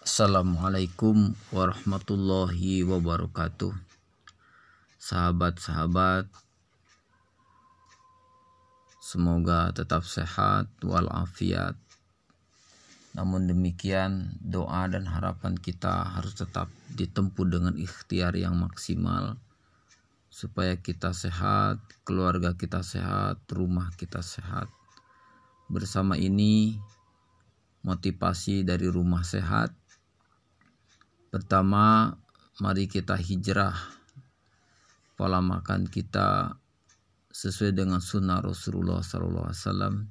Assalamualaikum warahmatullahi wabarakatuh. Sahabat-sahabat, semoga tetap sehat walafiat. Namun demikian, doa dan harapan kita harus tetap ditempuh dengan ikhtiar yang maksimal supaya kita sehat, keluarga kita sehat, rumah kita sehat. Bersama ini motivasi dari rumah sehat Pertama, mari kita hijrah pola makan kita sesuai dengan sunnah Rasulullah SAW.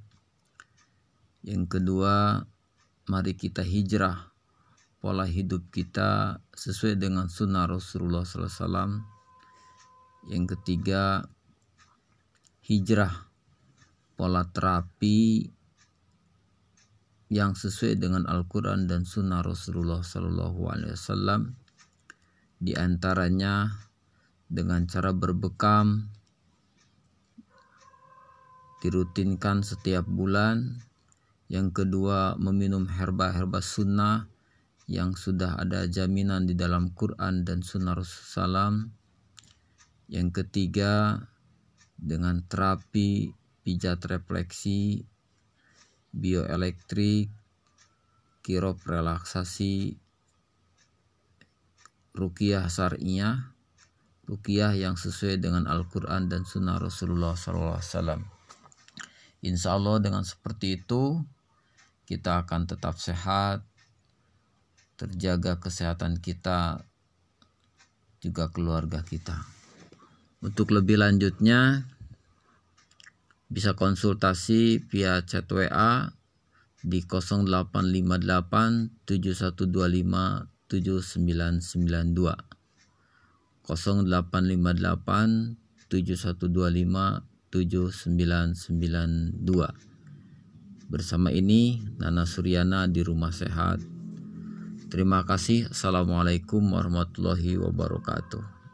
Yang kedua, mari kita hijrah pola hidup kita sesuai dengan sunnah Rasulullah SAW. Yang ketiga, hijrah pola terapi yang sesuai dengan Al-Quran dan Sunnah Rasulullah Sallallahu Alaihi Wasallam. Di antaranya dengan cara berbekam dirutinkan setiap bulan. Yang kedua meminum herba-herba sunnah yang sudah ada jaminan di dalam Quran dan Sunnah Rasulullah SAW. Yang ketiga dengan terapi pijat refleksi bioelektrik, kirop relaksasi, rukiah syariah, rukiah yang sesuai dengan Al-Quran dan Sunnah Rasulullah SAW. Insya Allah dengan seperti itu kita akan tetap sehat, terjaga kesehatan kita, juga keluarga kita. Untuk lebih lanjutnya, bisa konsultasi via chat WA di 0858 7125 7992 0858 7125 7992 Bersama ini Nana Suryana di Rumah Sehat. Terima kasih. Assalamualaikum warahmatullahi wabarakatuh